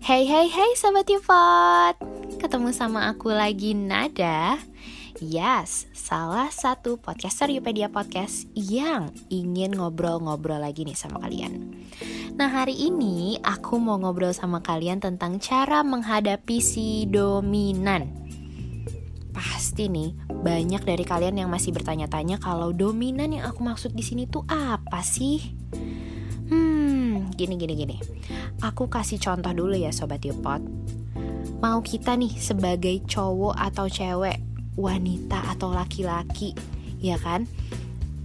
Hey hey hey Sobat Yupot Ketemu sama aku lagi Nada. Yes, salah satu podcaster Yupedia Podcast yang ingin ngobrol-ngobrol lagi nih sama kalian. Nah hari ini aku mau ngobrol sama kalian tentang cara menghadapi si dominan. Pasti nih banyak dari kalian yang masih bertanya-tanya kalau dominan yang aku maksud di sini tuh apa sih? Gini gini gini Aku kasih contoh dulu ya Sobat Yupot Mau kita nih sebagai cowok atau cewek Wanita atau laki-laki Ya kan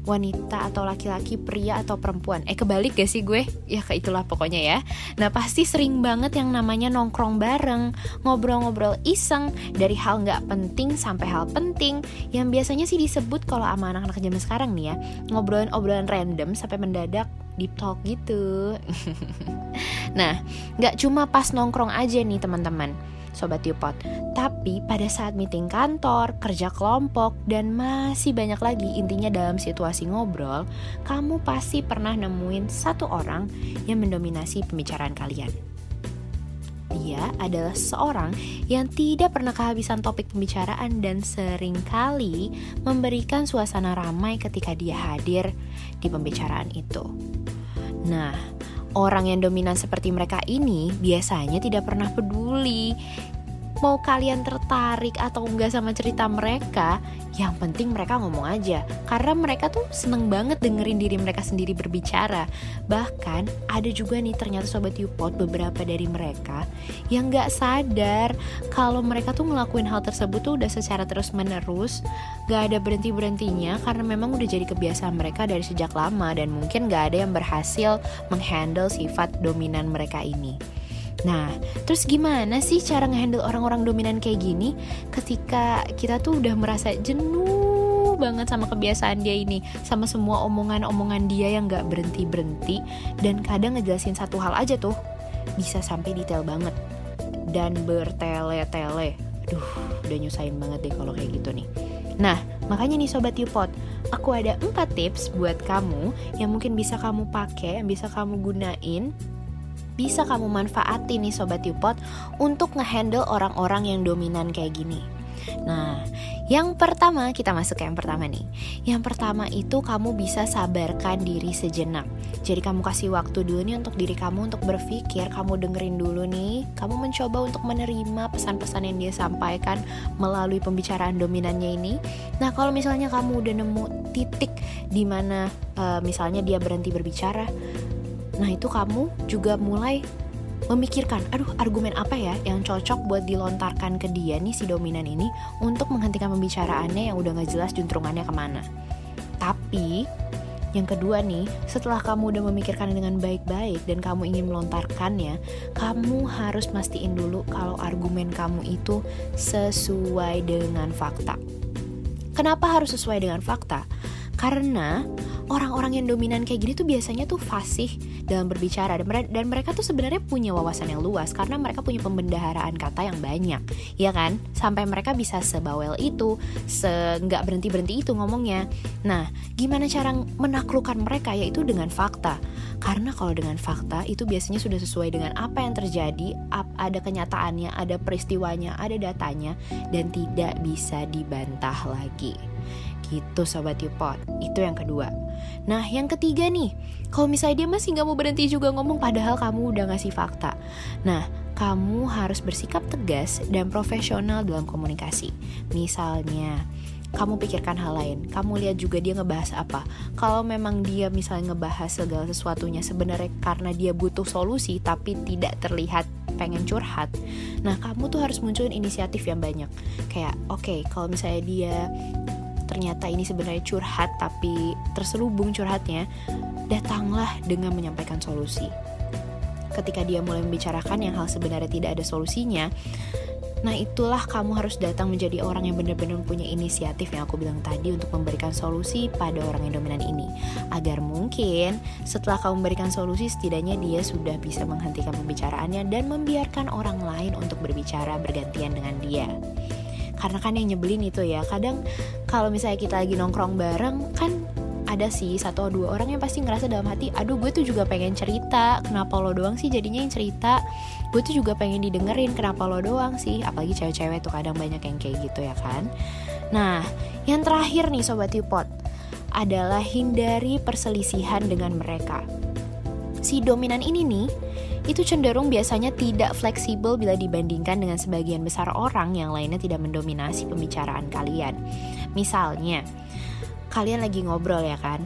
wanita atau laki-laki, pria atau perempuan. Eh kebalik gak sih gue? Ya kayak itulah pokoknya ya. Nah pasti sering banget yang namanya nongkrong bareng, ngobrol-ngobrol iseng dari hal nggak penting sampai hal penting. Yang biasanya sih disebut kalau sama anak-anak zaman sekarang nih ya, ngobrolin obrolan random sampai mendadak deep talk gitu. nah, nggak cuma pas nongkrong aja nih teman-teman, sobat Yupot, tapi pada saat meeting kantor, kerja kelompok, dan masih banyak lagi intinya dalam situasi ngobrol, kamu pasti pernah nemuin satu orang yang mendominasi pembicaraan kalian. Dia adalah seorang yang tidak pernah kehabisan topik pembicaraan dan sering kali memberikan suasana ramai ketika dia hadir di pembicaraan itu. Nah, orang yang dominan seperti mereka ini biasanya tidak pernah peduli mau kalian tertarik atau enggak sama cerita mereka, yang penting mereka ngomong aja. Karena mereka tuh seneng banget dengerin diri mereka sendiri berbicara. Bahkan ada juga nih ternyata Sobat Yupot beberapa dari mereka yang gak sadar kalau mereka tuh ngelakuin hal tersebut tuh udah secara terus menerus, gak ada berhenti-berhentinya karena memang udah jadi kebiasaan mereka dari sejak lama dan mungkin gak ada yang berhasil menghandle sifat dominan mereka ini. Nah, terus gimana sih cara ngehandle orang-orang dominan kayak gini ketika kita tuh udah merasa jenuh banget sama kebiasaan dia ini, sama semua omongan-omongan dia yang gak berhenti-berhenti dan kadang ngejelasin satu hal aja tuh bisa sampai detail banget dan bertele-tele. Duh, udah nyusahin banget deh kalau kayak gitu nih. Nah, makanya nih Sobat Yupot, aku ada 4 tips buat kamu yang mungkin bisa kamu pakai, yang bisa kamu gunain bisa kamu manfaatin nih Sobat Yupot untuk ngehandle orang-orang yang dominan kayak gini. Nah, yang pertama kita masuk ke yang pertama nih. Yang pertama itu kamu bisa sabarkan diri sejenak. Jadi kamu kasih waktu dulu nih untuk diri kamu untuk berpikir, kamu dengerin dulu nih, kamu mencoba untuk menerima pesan-pesan yang dia sampaikan melalui pembicaraan dominannya ini. Nah, kalau misalnya kamu udah nemu titik di mana uh, misalnya dia berhenti berbicara, Nah itu kamu juga mulai memikirkan, aduh argumen apa ya yang cocok buat dilontarkan ke dia nih si dominan ini untuk menghentikan pembicaraannya yang udah gak jelas juntrungannya ke mana. Tapi yang kedua nih, setelah kamu udah memikirkan dengan baik-baik dan kamu ingin melontarkannya, kamu harus mastiin dulu kalau argumen kamu itu sesuai dengan fakta. Kenapa harus sesuai dengan fakta? Karena orang-orang yang dominan kayak gini tuh biasanya tuh fasih dalam berbicara. Dan mereka, dan mereka tuh sebenarnya punya wawasan yang luas karena mereka punya pembendaharaan kata yang banyak. Ya kan? Sampai mereka bisa sebawel itu se nggak berhenti berhenti itu ngomongnya. Nah gimana cara menaklukkan mereka? Yaitu dengan fakta. Karena kalau dengan fakta itu biasanya sudah sesuai dengan apa yang terjadi ada kenyataannya ada peristiwanya ada datanya dan tidak bisa dibantah lagi Gitu Sobat Yupot, itu yang kedua Nah yang ketiga nih, kalau misalnya dia masih nggak mau berhenti juga ngomong padahal kamu udah ngasih fakta Nah kamu harus bersikap tegas dan profesional dalam komunikasi Misalnya, kamu pikirkan hal lain. Kamu lihat juga dia ngebahas apa. Kalau memang dia misalnya ngebahas segala sesuatunya sebenarnya karena dia butuh solusi tapi tidak terlihat pengen curhat. Nah, kamu tuh harus munculin inisiatif yang banyak. Kayak, oke, okay, kalau misalnya dia ternyata ini sebenarnya curhat tapi terselubung curhatnya, datanglah dengan menyampaikan solusi. Ketika dia mulai membicarakan yang hal sebenarnya tidak ada solusinya, Nah itulah kamu harus datang menjadi orang yang benar-benar punya inisiatif yang aku bilang tadi untuk memberikan solusi pada orang yang dominan ini Agar mungkin setelah kamu memberikan solusi setidaknya dia sudah bisa menghentikan pembicaraannya dan membiarkan orang lain untuk berbicara bergantian dengan dia karena kan yang nyebelin itu ya. Kadang kalau misalnya kita lagi nongkrong bareng kan ada sih satu atau dua orang yang pasti ngerasa dalam hati aduh gue tuh juga pengen cerita kenapa lo doang sih jadinya yang cerita? Gue tuh juga pengen didengerin kenapa lo doang sih? Apalagi cewek-cewek tuh kadang banyak yang kayak gitu ya kan. Nah yang terakhir nih sobat Yupot adalah hindari perselisihan dengan mereka. Si dominan ini nih itu cenderung biasanya tidak fleksibel bila dibandingkan dengan sebagian besar orang yang lainnya tidak mendominasi pembicaraan kalian. Misalnya, kalian lagi ngobrol ya kan?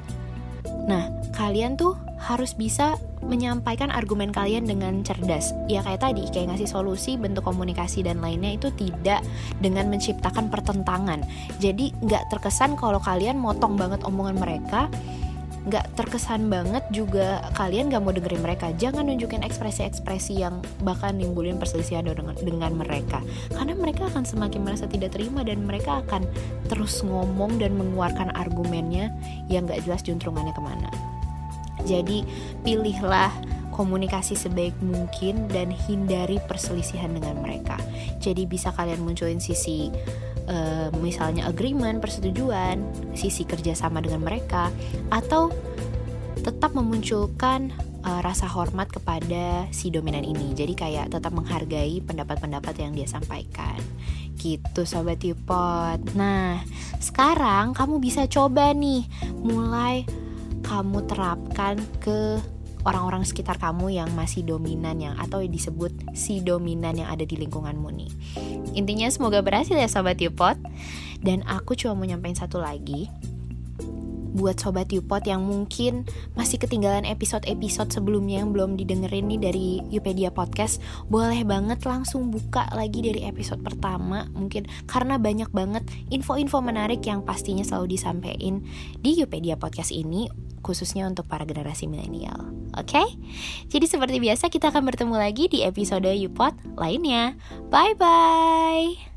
Nah, kalian tuh harus bisa menyampaikan argumen kalian dengan cerdas. Ya kayak tadi, kayak ngasih solusi, bentuk komunikasi dan lainnya itu tidak dengan menciptakan pertentangan. Jadi nggak terkesan kalau kalian motong banget omongan mereka, nggak terkesan banget juga kalian nggak mau dengerin mereka. Jangan nunjukin ekspresi-ekspresi yang bahkan nimbulin perselisihan dengan, dengan mereka. Karena mereka akan semakin merasa tidak terima dan mereka akan terus ngomong dan mengeluarkan argumennya yang nggak jelas juntrungannya ke mana. Jadi pilihlah komunikasi sebaik mungkin dan hindari perselisihan dengan mereka. Jadi bisa kalian munculin sisi uh, misalnya agreement, persetujuan, sisi kerjasama dengan mereka, atau tetap memunculkan uh, rasa hormat kepada si dominan ini. Jadi kayak tetap menghargai pendapat-pendapat yang dia sampaikan. Gitu sobat Yupot. Nah, sekarang kamu bisa coba nih mulai kamu terapkan ke orang-orang sekitar kamu yang masih dominan yang atau disebut si dominan yang ada di lingkunganmu nih. Intinya semoga berhasil ya sobat Yupot. Dan aku cuma mau nyampein satu lagi buat sobat Yupot yang mungkin masih ketinggalan episode-episode sebelumnya yang belum didengerin nih dari Yupedia Podcast, boleh banget langsung buka lagi dari episode pertama mungkin karena banyak banget info-info menarik yang pastinya selalu disampaikan di Yupedia Podcast ini khususnya untuk para generasi milenial. Oke? Okay? Jadi seperti biasa kita akan bertemu lagi di episode Yupot lainnya. Bye bye.